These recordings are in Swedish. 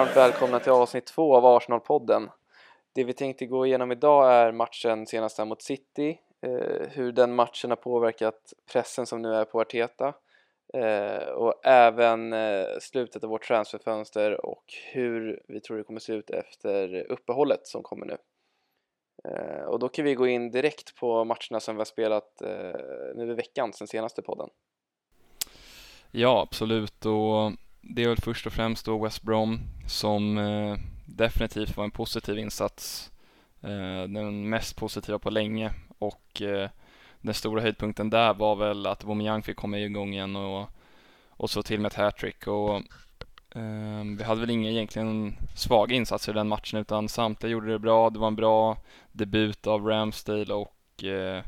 varmt välkomna till avsnitt två av Arsenal-podden. Det vi tänkte gå igenom idag är matchen senast här mot City, eh, hur den matchen har påverkat pressen som nu är på Arteta eh, och även eh, slutet av vårt transferfönster och hur vi tror det kommer se ut efter uppehållet som kommer nu. Eh, och då kan vi gå in direkt på matcherna som vi har spelat eh, nu i veckan sen senaste podden. Ja, absolut och det är väl först och främst då West Brom som eh, definitivt var en positiv insats. Eh, den mest positiva på länge och eh, den stora höjdpunkten där var väl att Aubameyang fick komma igång igen och, och så till med ett hattrick och eh, vi hade väl inga egentligen svaga insatser i den matchen utan samtliga gjorde det bra. Det var en bra debut av Ramsdale och eh,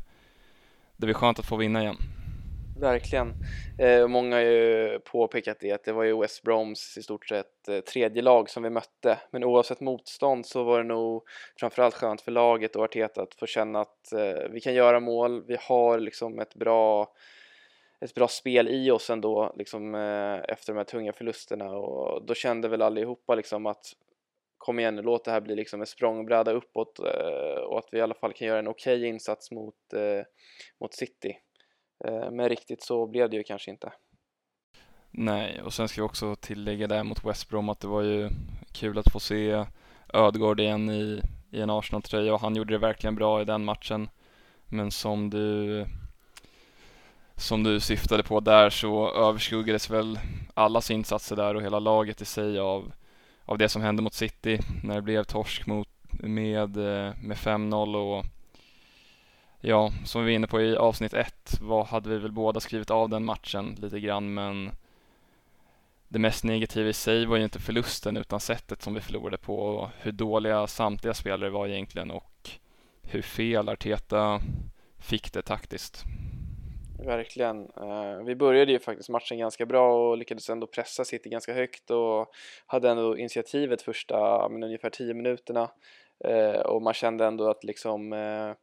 det var skönt att få vinna igen. Verkligen. Eh, många har ju påpekat det att det var ju West Broms i stort sett eh, tredje lag som vi mötte. Men oavsett motstånd så var det nog framförallt skönt för laget och Arteta att få känna att eh, vi kan göra mål. Vi har liksom ett bra ett bra spel i oss ändå liksom, eh, efter de här tunga förlusterna och då kände väl allihopa liksom att kom igen låt det här bli liksom en språngbräda uppåt eh, och att vi i alla fall kan göra en okej okay insats mot, eh, mot City. Eh, men riktigt så blev det ju kanske inte. Nej, och sen ska vi också tillägga där mot West Brom att det var ju kul att få se Ödegård igen i, i en Arsenal-tröja och han gjorde det verkligen bra i den matchen. Men som du som du syftade på där så överskuggades väl allas insatser där och hela laget i sig av, av det som hände mot City när det blev torsk mot, med, eh, med 5-0 och Ja, som vi var inne på i avsnitt ett, vad hade vi väl båda skrivit av den matchen lite grann, men det mest negativa i sig var ju inte förlusten utan sättet som vi förlorade på och hur dåliga samtliga spelare var egentligen och hur fel Arteta fick det taktiskt. Verkligen. Eh, vi började ju faktiskt matchen ganska bra och lyckades ändå pressa City ganska högt och hade ändå initiativet första men, ungefär 10 minuterna eh, och man kände ändå att liksom eh,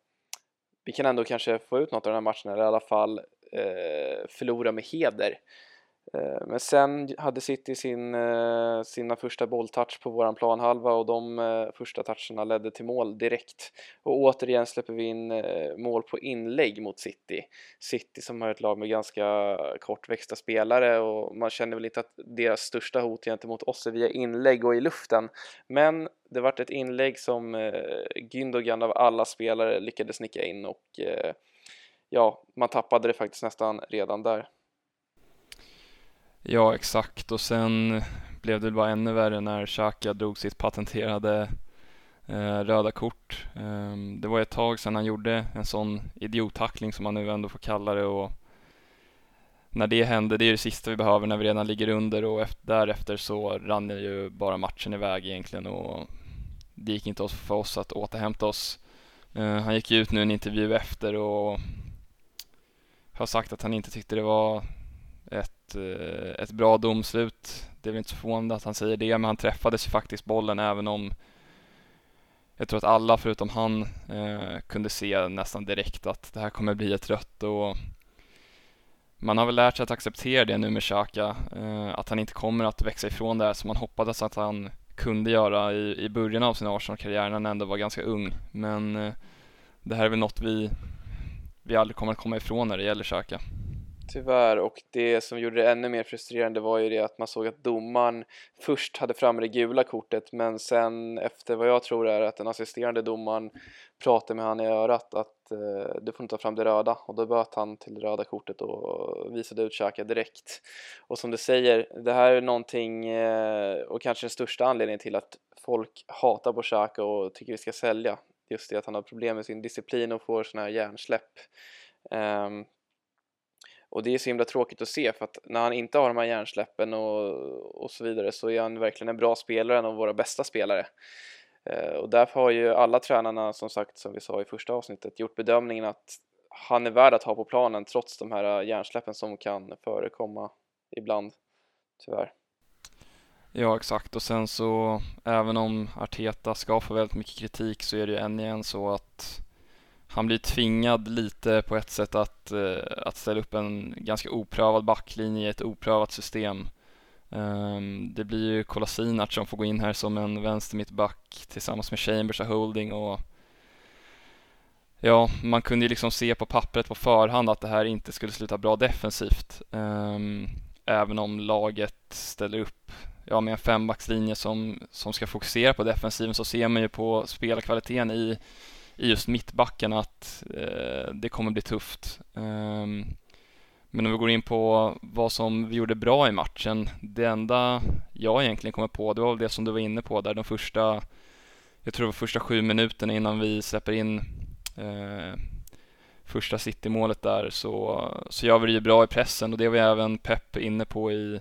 vi kan ändå kanske få ut något av den här matchen eller i alla fall eh, förlora med heder. Eh, men sen hade City sin, eh, sina första bolltouch på våran planhalva och de eh, första toucherna ledde till mål direkt. Och återigen släpper vi in mål på inlägg mot City. City som har ett lag med ganska kortväxta spelare och man känner väl inte att deras största hot gentemot oss är via inlägg och i luften. Men det vart ett inlägg som Gündogan av alla spelare lyckades nicka in och ja, man tappade det faktiskt nästan redan där. Ja, exakt. Och sen blev det bara ännu värre när Xhaka drog sitt patenterade eh, röda kort. Eh, det var ett tag sedan han gjorde en sån idiottackling som man nu ändå får kalla det och när det hände, det är det sista vi behöver när vi redan ligger under och efter, därefter så rann ju bara matchen iväg egentligen och det gick inte för oss att återhämta oss. Eh, han gick ut nu i en intervju efter och har sagt att han inte tyckte det var ett, eh, ett bra domslut. Det är väl inte så förvånande att han säger det, men han träffades ju faktiskt bollen även om jag tror att alla förutom han eh, kunde se nästan direkt att det här kommer bli ett rött och man har väl lärt sig att acceptera det nu med Xhaka, eh, att han inte kommer att växa ifrån det här som man hoppades att han kunde göra i, i början av sin Arsenal-karriär när han ändå var ganska ung. Men eh, det här är väl något vi, vi aldrig kommer att komma ifrån när det gäller Xhaka. Tyvärr, och det som gjorde det ännu mer frustrerande var ju det att man såg att domaren först hade fram det gula kortet men sen efter vad jag tror är att den assisterande domaren pratade med han i örat att eh, du får inte ta fram det röda och då böt han till det röda kortet och visade ut Xhaka direkt. Och som du säger, det här är någonting eh, och kanske den största anledningen till att folk hatar på Xhaka och tycker vi ska sälja. Just det att han har problem med sin disciplin och får sådana här hjärnsläpp. Um, och det är så himla tråkigt att se för att när han inte har de här hjärnsläppen och, och så vidare så är han verkligen en bra spelare, en av våra bästa spelare. Eh, och därför har ju alla tränarna som sagt, som vi sa i första avsnittet, gjort bedömningen att han är värd att ha på planen trots de här eh, hjärnsläppen som kan förekomma ibland, tyvärr. Ja exakt och sen så även om Arteta ska få väldigt mycket kritik så är det ju än igen så att han blir tvingad lite på ett sätt att, eh, att ställa upp en ganska oprövad backlinje i ett oprövat system. Um, det blir ju Kolasinac som får gå in här som en vänster mittback tillsammans med Chambers och Holding och ja, man kunde ju liksom se på pappret på förhand att det här inte skulle sluta bra defensivt. Um, även om laget ställer upp ja, med en fembackslinje som, som ska fokusera på defensiven så ser man ju på spelarkvaliteten i, i just mittbacken att eh, det kommer bli tufft. Um, men om vi går in på vad som vi gjorde bra i matchen. Det enda jag egentligen kommer på, det var väl det som du var inne på där de första, jag tror det var första sju minuterna innan vi släpper in eh, första City-målet där så, så gör vi det ju bra i pressen och det var även Pep inne på i,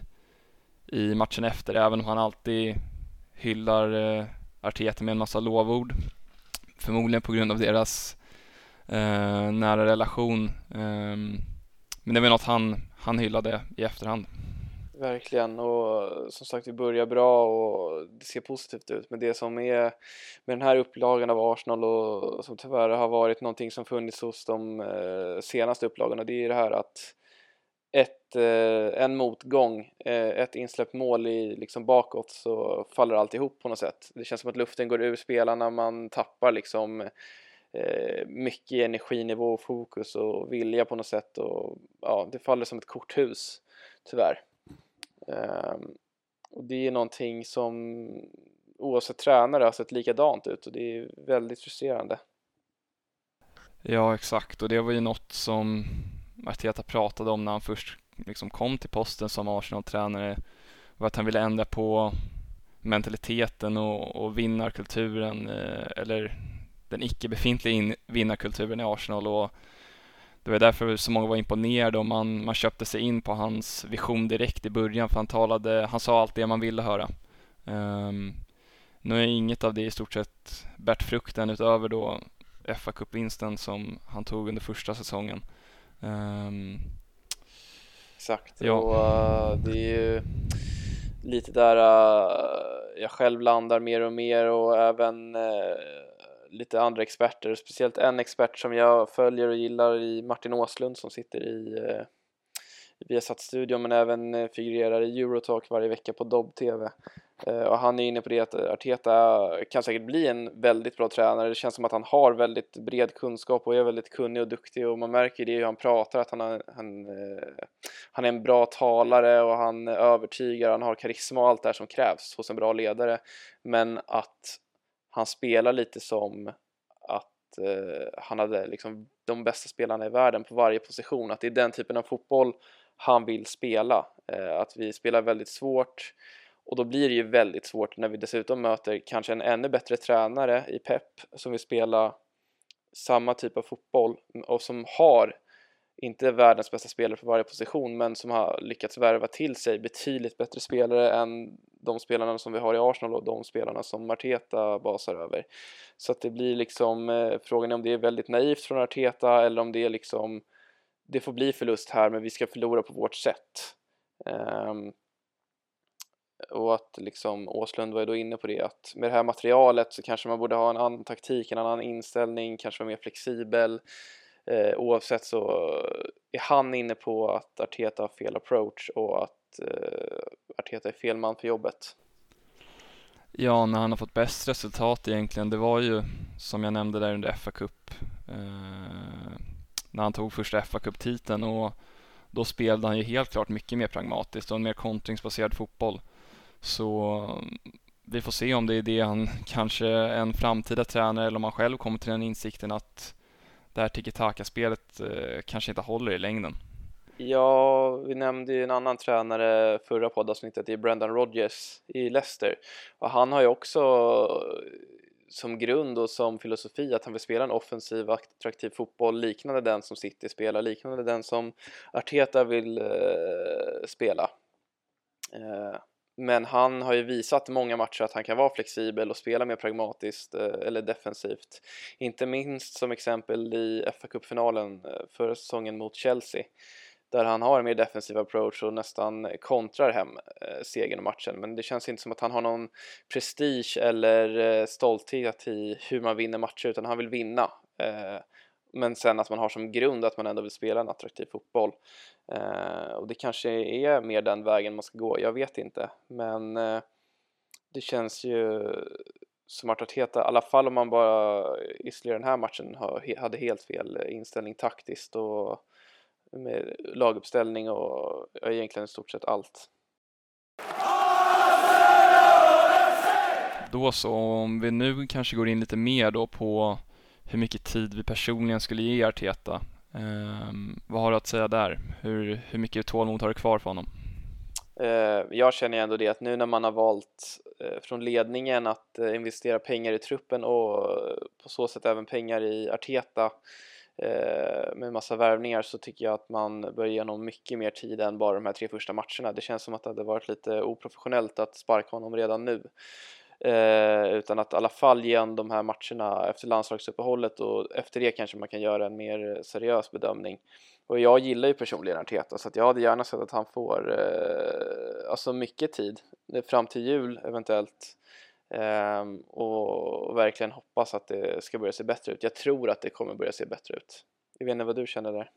i matchen efter, även om han alltid hyllar eh, Arteta med en massa lovord. Förmodligen på grund av deras eh, nära relation. Eh, men det var något han, han hyllade i efterhand. Verkligen och som sagt vi börjar bra och det ser positivt ut men det som är med den här upplagan av Arsenal och som tyvärr har varit någonting som funnits hos de eh, senaste upplagorna det är det här att ett, eh, en motgång, eh, ett insläppt mål i, liksom bakåt så faller allt ihop på något sätt. Det känns som att luften går ur spelarna, man tappar liksom eh, mycket energinivå, fokus och vilja på något sätt och ja, det faller som ett korthus tyvärr. Ehm, och det är någonting som oavsett tränare har sett likadant ut och det är väldigt frustrerande. Ja, exakt och det var ju något som Arteta pratade om när han först liksom kom till posten som Arsenal-tränare var att han ville ändra på mentaliteten och, och vinnarkulturen eh, eller den icke befintliga vinnarkulturen i Arsenal och det var därför så många var imponerade och man, man köpte sig in på hans vision direkt i början för han talade, han sa allt det man ville höra. Um, nu är inget av det i stort sett bärt frukten utöver då fa Cup-vinsten som han tog under första säsongen. Um, Exakt, ja. och uh, det är ju lite där uh, jag själv landar mer och mer och även uh, lite andra experter, speciellt en expert som jag följer och gillar i Martin Åslund som sitter i, i Viasat-studion men även eh, figurerar i Eurotalk varje vecka på Dobb TV. Eh, och han är inne på det att Arteta kan säkert bli en väldigt bra tränare. Det känns som att han har väldigt bred kunskap och är väldigt kunnig och duktig och man märker det hur han pratar att han, har, han, eh, han är en bra talare och han övertygar, han har karisma och allt det här som krävs hos en bra ledare. Men att han spelar lite som att eh, han hade liksom de bästa spelarna i världen på varje position, att det är den typen av fotboll han vill spela, eh, att vi spelar väldigt svårt och då blir det ju väldigt svårt när vi dessutom möter kanske en ännu bättre tränare i Pep som vill spela samma typ av fotboll och som har inte världens bästa spelare på varje position men som har lyckats värva till sig betydligt bättre spelare än de spelarna som vi har i Arsenal och de spelarna som Arteta basar över. Så att det blir liksom eh, frågan är om det är väldigt naivt från Arteta eller om det är liksom det får bli förlust här men vi ska förlora på vårt sätt. Um, och att liksom Åslund var ju då inne på det att med det här materialet så kanske man borde ha en annan taktik, en annan inställning, kanske vara mer flexibel eh, oavsett så är han inne på att Arteta har fel approach och att eh, Arteta är fel man för jobbet. Ja, när han har fått bäst resultat egentligen, det var ju som jag nämnde där under fa Cup eh, när han tog första fa Cup-titeln och då spelade han ju helt klart mycket mer pragmatiskt och en mer kontringsbaserad fotboll. Så vi får se om det är det han kanske en framtida tränare eller om han själv kommer till den insikten att det här tiki-taka-spelet eh, kanske inte håller i längden. Ja, vi nämnde ju en annan tränare förra poddavsnittet, det är Brendan Rodgers i Leicester. Och han har ju också som grund och som filosofi att han vill spela en offensiv, attraktiv fotboll liknande den som City spelar, liknande den som Arteta vill eh, spela. Eh, men han har ju visat många matcher att han kan vara flexibel och spela mer pragmatiskt eh, eller defensivt. Inte minst som exempel i FA-cupfinalen eh, förra säsongen mot Chelsea där han har en mer defensiv approach och nästan kontrar hem eh, segern och matchen. Men det känns inte som att han har någon prestige eller eh, stolthet i hur man vinner matcher utan han vill vinna. Eh, men sen att man har som grund att man ändå vill spela en attraktiv fotboll. Eh, och det kanske är mer den vägen man ska gå, jag vet inte. Men eh, det känns ju som att Arteta, i alla fall om man bara ytterligare den här matchen, hade helt fel inställning taktiskt och med laguppställning och egentligen i stort sett allt. Då så, om vi nu kanske går in lite mer då på hur mycket tid vi personligen skulle ge Arteta. Eh, vad har du att säga där? Hur, hur mycket tålamod har du kvar för honom? Eh, jag känner ändå det att nu när man har valt eh, från ledningen att eh, investera pengar i truppen och på så sätt även pengar i Arteta Eh, med massa värvningar så tycker jag att man bör ge honom mycket mer tid än bara de här tre första matcherna. Det känns som att det hade varit lite oprofessionellt att sparka honom redan nu. Eh, utan att i alla fall ge honom de här matcherna efter landslagsuppehållet och efter det kanske man kan göra en mer seriös bedömning. Och jag gillar ju personligen Arteta så att jag hade gärna sett att han får eh, alltså mycket tid fram till jul eventuellt eh, och verkligen hoppas att det ska börja se bättre ut. Jag tror att det kommer börja se bättre ut. Jag vet inte vad du känner där?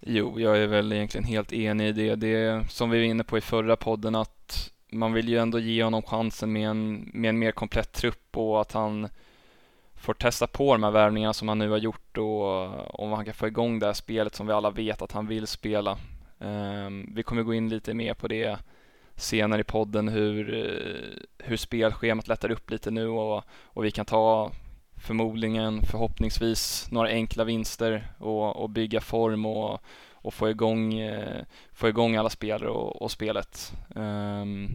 Jo, jag är väl egentligen helt enig i det. Det som vi var inne på i förra podden att man vill ju ändå ge honom chansen med en, med en mer komplett trupp och att han får testa på de här värvningarna som han nu har gjort och om han kan få igång det här spelet som vi alla vet att han vill spela. Um, vi kommer gå in lite mer på det senare i podden hur, eh, hur spelschemat lättar upp lite nu och, och vi kan ta förmodligen förhoppningsvis några enkla vinster och, och bygga form och, och få, igång, eh, få igång alla spelare och, och spelet. Um,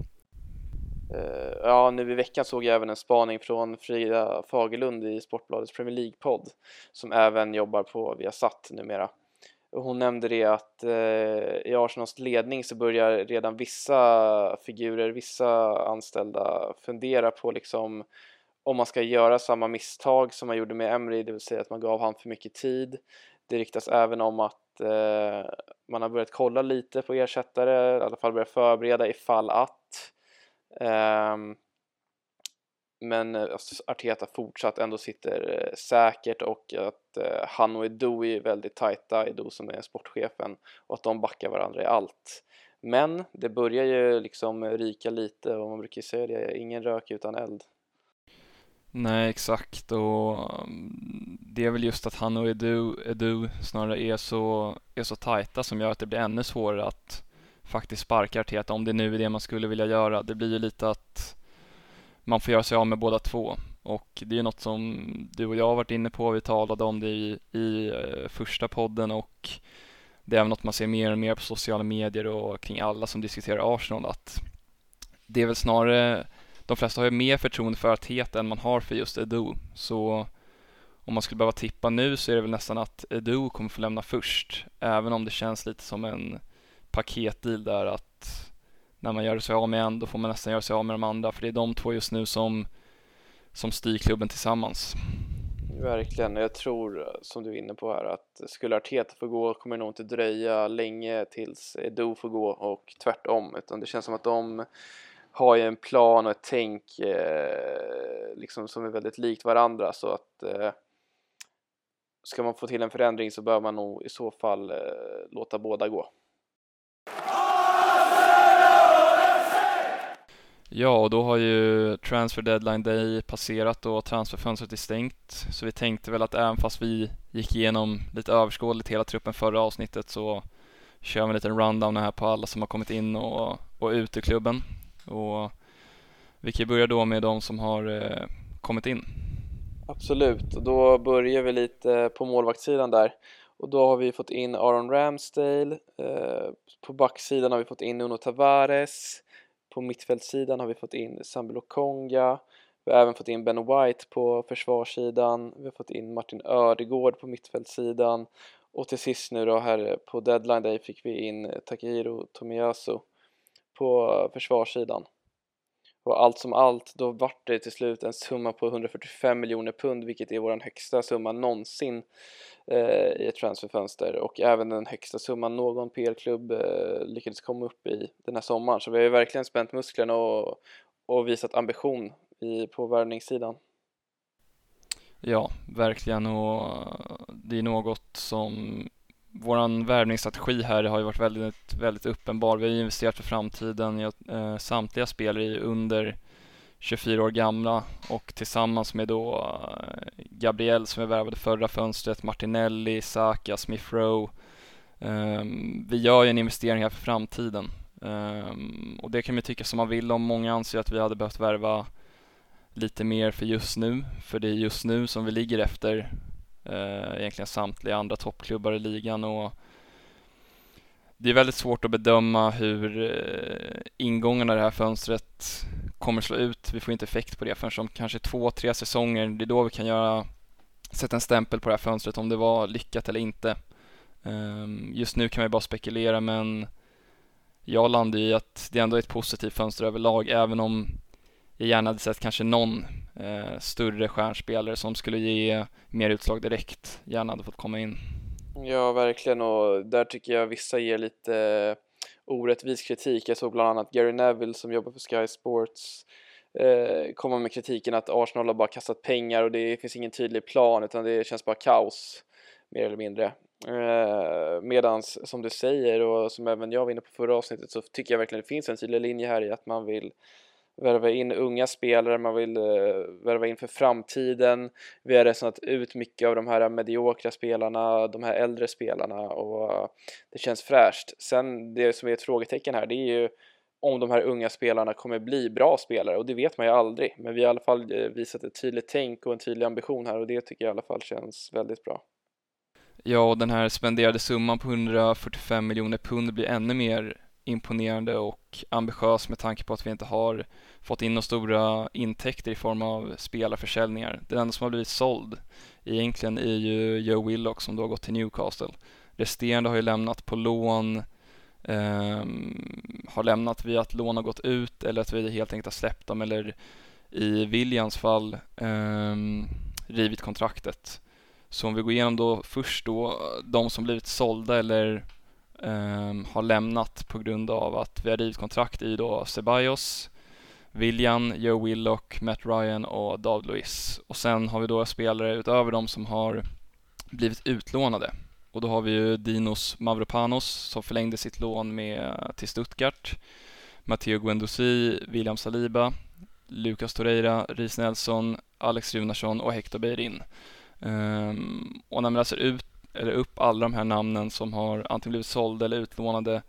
Uh, ja, nu i veckan såg jag även en spaning från Frida Fagerlund i Sportbladets Premier League-podd som även jobbar på Viasat numera. Hon nämnde det att eh, i Arsenals ledning så börjar redan vissa figurer, vissa anställda fundera på liksom om man ska göra samma misstag som man gjorde med Emery, det vill säga att man gav han för mycket tid. Det riktas även om att eh, man har börjat kolla lite på ersättare, i alla fall börjat förbereda ifall att Um, men eh, alltså, Arteta fortsatt ändå sitter eh, säkert och att eh, han och Edo är väldigt tajta, Edo som är sportchefen och att de backar varandra i allt. Men det börjar ju liksom ryka lite och man brukar säga det, ingen rök utan eld. Nej, exakt och mm, det är väl just att han och Edu, Edu snarare är så, är så tajta som gör att det blir ännu svårare att faktiskt sparka Arteta om det nu är det man skulle vilja göra. Det blir ju lite att man får göra sig av med båda två och det är något som du och jag har varit inne på. Vi talade om det i, i eh, första podden och det är även något man ser mer och mer på sociala medier och kring alla som diskuterar Arsenal att det är väl snarare de flesta har ju mer förtroende för Arteta än man har för just Edu. Så om man skulle behöva tippa nu så är det väl nästan att Edu kommer få lämna först, även om det känns lite som en paketdeal där att när man gör sig av med en då får man nästan göra sig av med de andra för det är de två just nu som, som styr klubben tillsammans. Verkligen, jag tror som du är inne på här att skulle Arteta få gå kommer det nog inte dröja länge tills Edo får gå och tvärtom utan det känns som att de har ju en plan och ett tänk eh, liksom som är väldigt likt varandra så att eh, ska man få till en förändring så bör man nog i så fall eh, låta båda gå. Ja, och då har ju transfer deadline day passerat och transferfönstret är stängt. Så vi tänkte väl att även fast vi gick igenom lite överskådligt hela truppen förra avsnittet så kör vi en liten rundown här på alla som har kommit in och, och ut ur klubben. Och vi kan börja då med de som har eh, kommit in. Absolut, och då börjar vi lite på målvaktssidan där. Och då har vi fått in Aaron Ramsdale, eh, på backsidan har vi fått in Nuno Tavares, på mittfältssidan har vi fått in Sambi Konga, vi har även fått in Ben White på försvarssidan, vi har fått in Martin Ödegård på mittfältssidan. Och till sist nu då här på deadline day fick vi in Takehiro Tomiyasu på försvarssidan. Och allt som allt, då vart det till slut en summa på 145 miljoner pund, vilket är vår högsta summa någonsin eh, i ett transferfönster och även den högsta summan någon PL-klubb eh, lyckades komma upp i den här sommaren. Så vi har ju verkligen spänt musklerna och, och visat ambition i, på värvningssidan. Ja, verkligen och det är något som våran värvningsstrategi här har ju varit väldigt, väldigt uppenbar. Vi har investerat för framtiden. Jag, eh, samtliga spelare är under 24 år gamla och tillsammans med då eh, Gabriel som vi värvade förra fönstret, Martinelli, Saka, Smith Rowe. Eh, vi gör ju en investering här för framtiden um, och det kan man tycka som man vill om. Många anser att vi hade behövt värva lite mer för just nu, för det är just nu som vi ligger efter Eh, egentligen samtliga andra toppklubbar i ligan och det är väldigt svårt att bedöma hur eh, ingångarna i det här fönstret kommer slå ut. Vi får inte effekt på det förrän om kanske två, tre säsonger. Det är då vi kan göra, sätta en stämpel på det här fönstret om det var lyckat eller inte. Ehm, just nu kan man ju bara spekulera men jag landar i att det ändå är ett positivt fönster överlag även om jag gärna hade sett kanske någon eh, större stjärnspelare som skulle ge mer utslag direkt gärna hade fått komma in. Ja, verkligen och där tycker jag vissa ger lite eh, orättvis kritik. Jag såg bland annat Gary Neville som jobbar för Sky Sports eh, komma med kritiken att Arsenal har bara kastat pengar och det finns ingen tydlig plan utan det känns bara kaos mer eller mindre. Eh, medans som du säger och som även jag var inne på förra avsnittet så tycker jag verkligen det finns en tydlig linje här i att man vill värva in unga spelare, man vill uh, värva in för framtiden. Vi har resonat ut mycket av de här mediokra spelarna, de här äldre spelarna och uh, det känns fräscht. Sen det som är ett frågetecken här, det är ju om de här unga spelarna kommer bli bra spelare och det vet man ju aldrig. Men vi har i alla fall eh, visat ett tydligt tänk och en tydlig ambition här och det tycker jag i alla fall känns väldigt bra. Ja, och den här spenderade summan på 145 miljoner pund blir ännu mer imponerande och ambitiös med tanke på att vi inte har fått in några stora intäkter i form av spelarförsäljningar. Den enda som har blivit såld egentligen är ju Joe Willock som då har gått till Newcastle. Resterande har ju lämnat på lån, eh, har lämnat via att lån har gått ut eller att vi helt enkelt har släppt dem eller i Williams fall eh, rivit kontraktet. Så om vi går igenom då först då de som blivit sålda eller um, har lämnat på grund av att vi har rivit kontrakt i då Ceballos, William, Joe Willock, Matt Ryan och David Luiz. Och sen har vi då spelare utöver dem som har blivit utlånade. Och då har vi ju Dinos Mavropanos som förlängde sitt lån med, till Stuttgart, Matteo Guendouzi, William Saliba, Lucas Torreira, Ris Nelson, Alex Runarsson och Hector Beirin. Um, och när man läser ut eller upp alla de här namnen som har antingen blivit sålda eller utlånade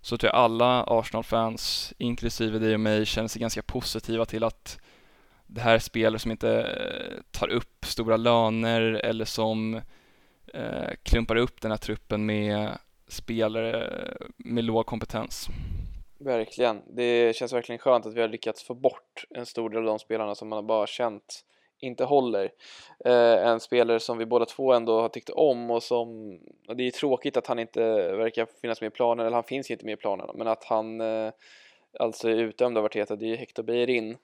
så tror jag alla Arsenal-fans, inklusive dig och mig, känner sig ganska positiva till att det här är spelare som inte eh, tar upp stora löner eller som eh, klumpar upp den här truppen med spelare med låg kompetens. Verkligen. Det känns verkligen skönt att vi har lyckats få bort en stor del av de spelarna som man bara känt inte håller. Eh, en spelare som vi båda två ändå har tyckt om och som, och det är tråkigt att han inte verkar finnas med i planen, eller han finns inte med i planen, men att han eh, alltså är utdömd av Arteta, det är ju Hector Beirin.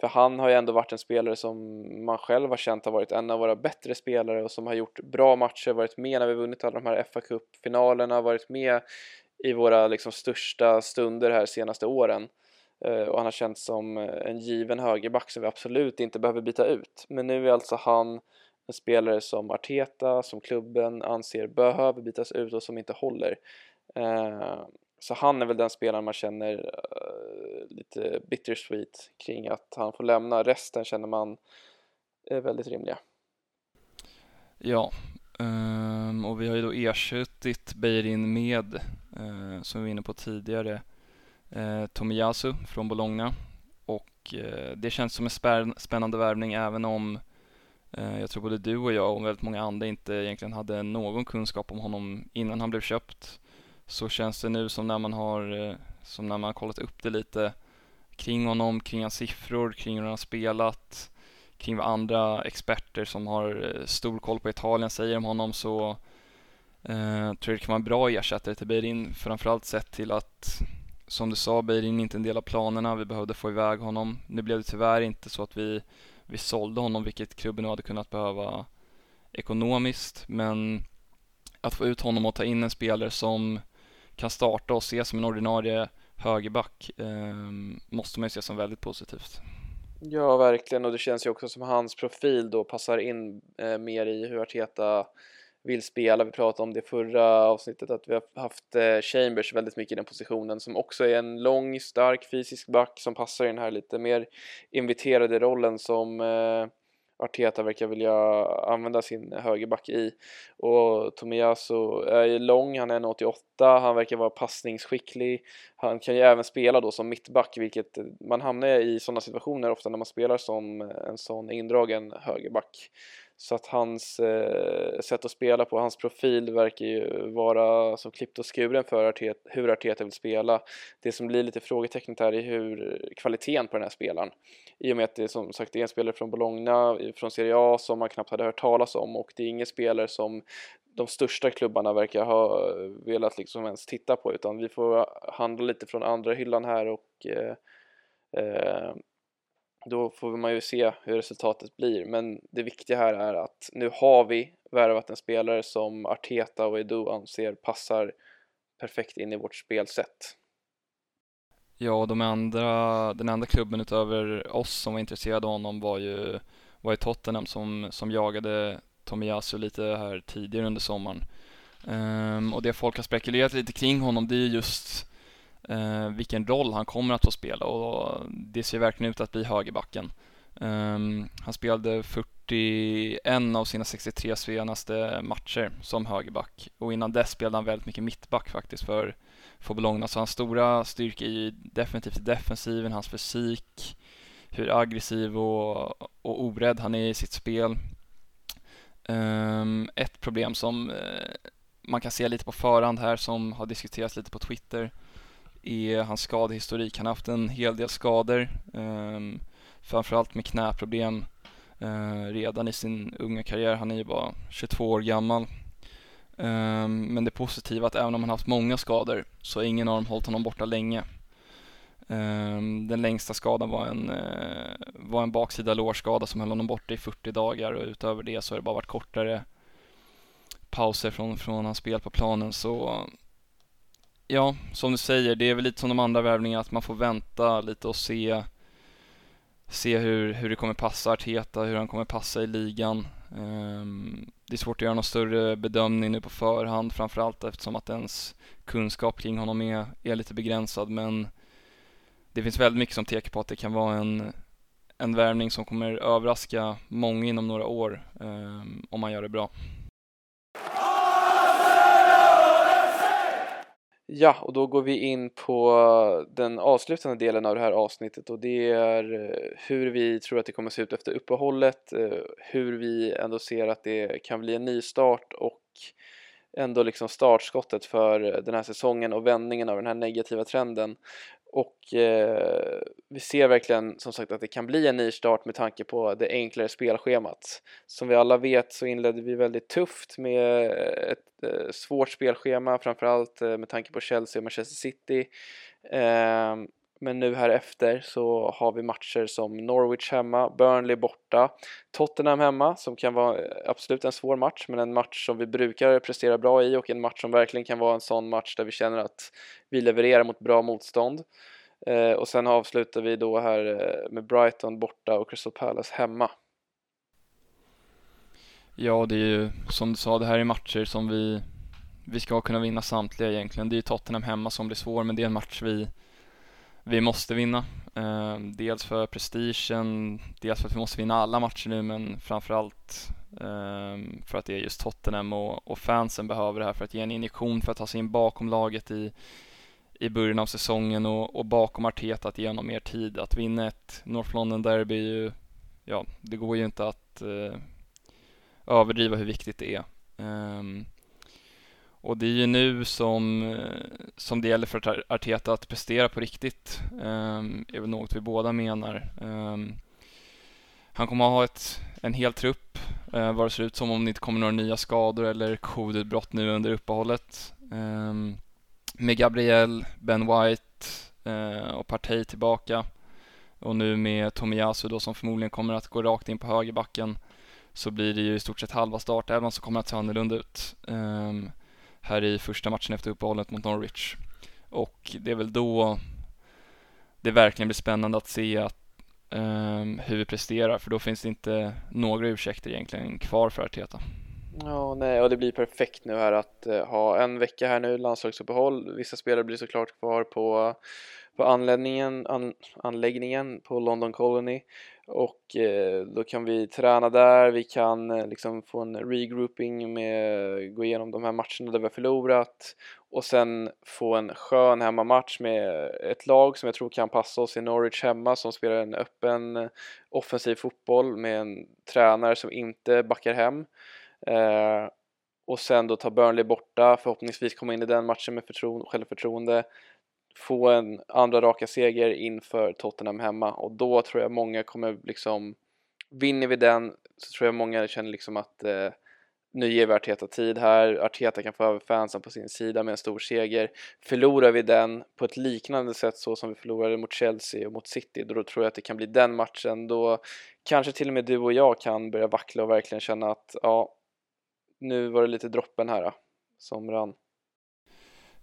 För han har ju ändå varit en spelare som man själv har känt har varit en av våra bättre spelare och som har gjort bra matcher, varit med när vi vunnit alla de här fa Cup-finalerna, varit med i våra liksom största stunder här senaste åren. Eh, och han har känts som eh, en given högerback som vi absolut inte behöver byta ut. Men nu är alltså han en spelare som Arteta, som klubben anser behöver bytas ut och som inte håller. Eh, så han är väl den spelaren man känner lite bittersweet kring att han får lämna. Resten känner man är väldigt rimliga. Ja, ehm, och vi har ju då ersatt Beirin med, som vi var inne på tidigare, eh, Tomiyasu från Bologna. Och eh, det känns som en spännande värvning även om eh, jag tror både du och jag och väldigt många andra inte egentligen hade någon kunskap om honom innan han blev köpt. Så känns det nu som när man har eh, som när man har kollat upp det lite kring honom, kring hans siffror, kring hur han har spelat, kring vad andra experter som har eh, stor koll på Italien säger om honom så eh, tror jag det kan vara en bra ersättare till Beirin, framförallt sett till att som du sa, Beirin är inte en del av planerna. Vi behövde få iväg honom. Nu blev det tyvärr inte så att vi, vi sålde honom, vilket klubben nu hade kunnat behöva ekonomiskt. Men att få ut honom och ta in en spelare som kan starta och ses som en ordinarie högerback eh, måste man ju se som väldigt positivt. Ja, verkligen och det känns ju också som hans profil då passar in eh, mer i hur Arteta vill spela. Vi pratade om det förra avsnittet att vi har haft eh, Chambers väldigt mycket i den positionen som också är en lång, stark fysisk back som passar i den här lite mer inviterade rollen som eh, Arteta verkar vilja använda sin högerback i. Och Tomiyasu är lång, han är 1,88, han verkar vara passningsskicklig. Han kan ju även spela då som mittback, vilket man hamnar i sådana situationer ofta när man spelar som en sån indragen högerback. Så att hans eh, sätt att spela på, hans profil verkar ju vara som klippt och skuren för Arteta, hur Arteta vill spela. Det som blir lite frågetecknet här är hur kvaliteten på den här spelaren. I och med att det som sagt det är en spelare från Bologna, från Serie A som man knappt hade hört talas om och det är ingen spelare som de största klubbarna verkar ha velat liksom ens titta på utan vi får handla lite från andra hyllan här och eh, eh, då får man ju se hur resultatet blir men det viktiga här är att nu har vi värvat en spelare som Arteta och Edu anser passar perfekt in i vårt spelsätt. Ja, de andra, den andra klubben utöver oss som var intresserade av honom var ju, var ju Tottenham som, som jagade Tomiyasu lite här tidigare under sommaren. Um, och det folk har spekulerat lite kring honom det är just eh, vilken roll han kommer att få spela och det ser verkligen ut att bli högerbacken. Um, han spelade 41 av sina 63 senaste matcher som högerback och innan dess spelade han väldigt mycket mittback faktiskt för, för Bologna. Så hans stora styrka är ju definitivt defensiven, hans fysik, hur aggressiv och, och orädd han är i sitt spel. Um, ett problem som uh, man kan se lite på förhand här som har diskuterats lite på Twitter är hans skadehistorik. Han har haft en hel del skador, um, framförallt med knäproblem uh, redan i sin unga karriär. Han är ju bara 22 år gammal. Um, men det positiva är att även om han haft många skador så har ingen av dem hållit honom borta länge. Um, den längsta skadan var en, uh, var en baksida lårskada som höll honom borta i 40 dagar och utöver det så har det bara varit kortare pauser från, från hans spel på planen så ja, som du säger, det är väl lite som de andra värvningarna att man får vänta lite och se se hur, hur det kommer passa Arteta, hur han kommer passa i ligan. Um, det är svårt att göra någon större bedömning nu på förhand, framförallt eftersom att ens kunskap kring honom är, är lite begränsad, men det finns väldigt mycket som pekar på att det kan vara en, en värvning som kommer överraska många inom några år um, om man gör det bra. Ja, och då går vi in på den avslutande delen av det här avsnittet och det är eh, hur vi tror att det kommer att se ut efter uppehållet, eh, hur vi ändå ser att det kan bli en ny start och ändå liksom startskottet för den här säsongen och vändningen av den här negativa trenden och eh, vi ser verkligen som sagt att det kan bli en ny start med tanke på det enklare spelschemat. Som vi alla vet så inledde vi väldigt tufft med ett eh, svårt spelschema framförallt eh, med tanke på Chelsea och Manchester City. Ehm, men nu här efter så har vi matcher som Norwich hemma, Burnley borta, Tottenham hemma som kan vara eh, absolut en svår match men en match som vi brukar prestera bra i och en match som verkligen kan vara en sån match där vi känner att vi levererar mot bra motstånd. Eh, och sen avslutar vi då här eh, med Brighton borta och Crystal Palace hemma. Ja, det är ju som du sa, det här är matcher som vi, vi ska kunna vinna samtliga egentligen. Det är ju Tottenham hemma som blir svår, men det är en match vi vi måste vinna. Eh, dels för prestigen, dels för att vi måste vinna alla matcher nu men framförallt eh, för att det är just Tottenham och, och, fansen behöver det här för att ge en injektion för att ta sig in bakom laget i, i början av säsongen och, och bakom Arteta att ge honom mer tid. Att vinna ett North London Derby ju, ja, det går ju inte att eh, överdriva hur viktigt det är. Um, och det är ju nu som, eh, som det gäller för Arteta att prestera på riktigt. Um, är väl något vi båda menar. Um, han kommer att ha ett, en hel trupp, eh, uh, vad det ser ut som om det inte kommer några nya skador eller covidutbrott nu under uppehållet. Um, med Gabriel, Ben White uh, och Partey tillbaka och nu med Tomiyasu då som förmodligen kommer att gå rakt in på högerbacken så blir det ju i stort sett halva startelvan som kommer att se annorlunda ut. Um, här i första matchen efter uppehållet mot Norwich. Och det är väl då det verkligen blir spännande att se att um, hur vi presterar för då finns det inte några ursäkter egentligen kvar för Arteta. Ja, nej, och det blir perfekt nu här att uh, ha en vecka här nu, landslagsuppehåll. Vissa spelare blir såklart kvar på, på anläggningen, an, anläggningen på London Colony och eh, då kan vi träna där, vi kan eh, liksom få en regrouping med, gå igenom de här matcherna där vi har förlorat och sen få en skön hemmamatch med ett lag som jag tror kan passa oss i Norwich hemma som spelar en öppen eh, offensiv fotboll med en tränare som inte backar hem. Eh, och sen då ta Burnley borta, förhoppningsvis komma in i den matchen med självförtroende få en andra raka seger inför Tottenham hemma och då tror jag många kommer liksom vinner vi den så tror jag många känner liksom att eh, nu ger vi Arteta tid här, Arteta kan få över fansen på sin sida med en stor seger. Förlorar vi den på ett liknande sätt så som vi förlorade mot Chelsea och mot City, då tror jag att det kan bli den matchen då kanske till och med du och jag kan börja vackla och verkligen känna att ja, nu var det lite droppen här då, som rann.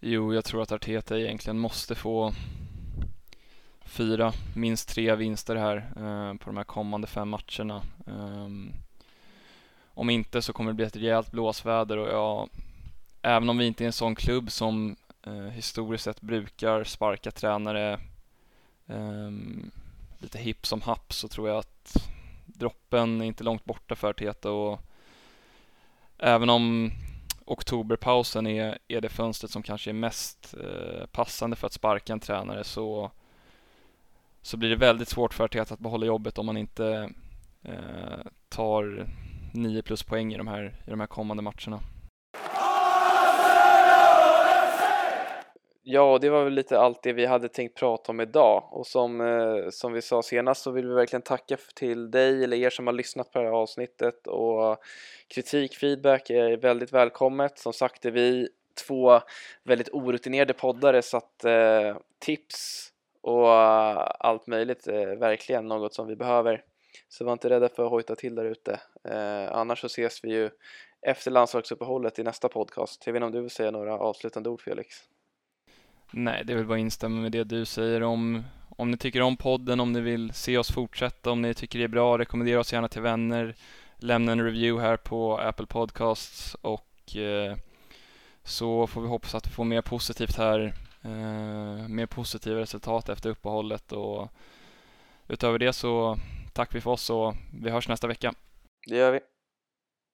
Jo, jag tror att Arteta egentligen måste få fyra, minst tre vinster här eh, på de här kommande fem matcherna. Eh, om inte så kommer det bli ett rejält blåsväder och ja, även om vi inte är en sån klubb som eh, historiskt sett brukar sparka tränare eh, lite hipp som happ så tror jag att droppen är inte långt borta för Arteta och även om oktoberpausen är, är det fönstret som kanske är mest eh, passande för att sparka en tränare så, så blir det väldigt svårt för Arteta att behålla jobbet om man inte eh, tar 9 plus poäng i de här, i de här kommande matcherna. Ja, det var väl lite allt det vi hade tänkt prata om idag och som, eh, som vi sa senast så vill vi verkligen tacka till dig eller er som har lyssnat på det här avsnittet och kritik, feedback är väldigt välkommet. Som sagt är vi två väldigt orutinerade poddare så att eh, tips och allt möjligt är verkligen något som vi behöver. Så var inte rädda för att hojta till där ute. Eh, annars så ses vi ju efter landslagsuppehållet i nästa podcast. Jag vet inte om du vill säga några avslutande ord Felix? Nej, det är väl bara att instämma med det du säger om om ni tycker om podden, om ni vill se oss fortsätta, om ni tycker det är bra, rekommendera oss gärna till vänner. Lämna en review här på Apple Podcasts och eh, så får vi hoppas att vi får mer positivt här, eh, mer positiva resultat efter uppehållet och utöver det så tackar vi för oss och vi hörs nästa vecka. Det gör vi.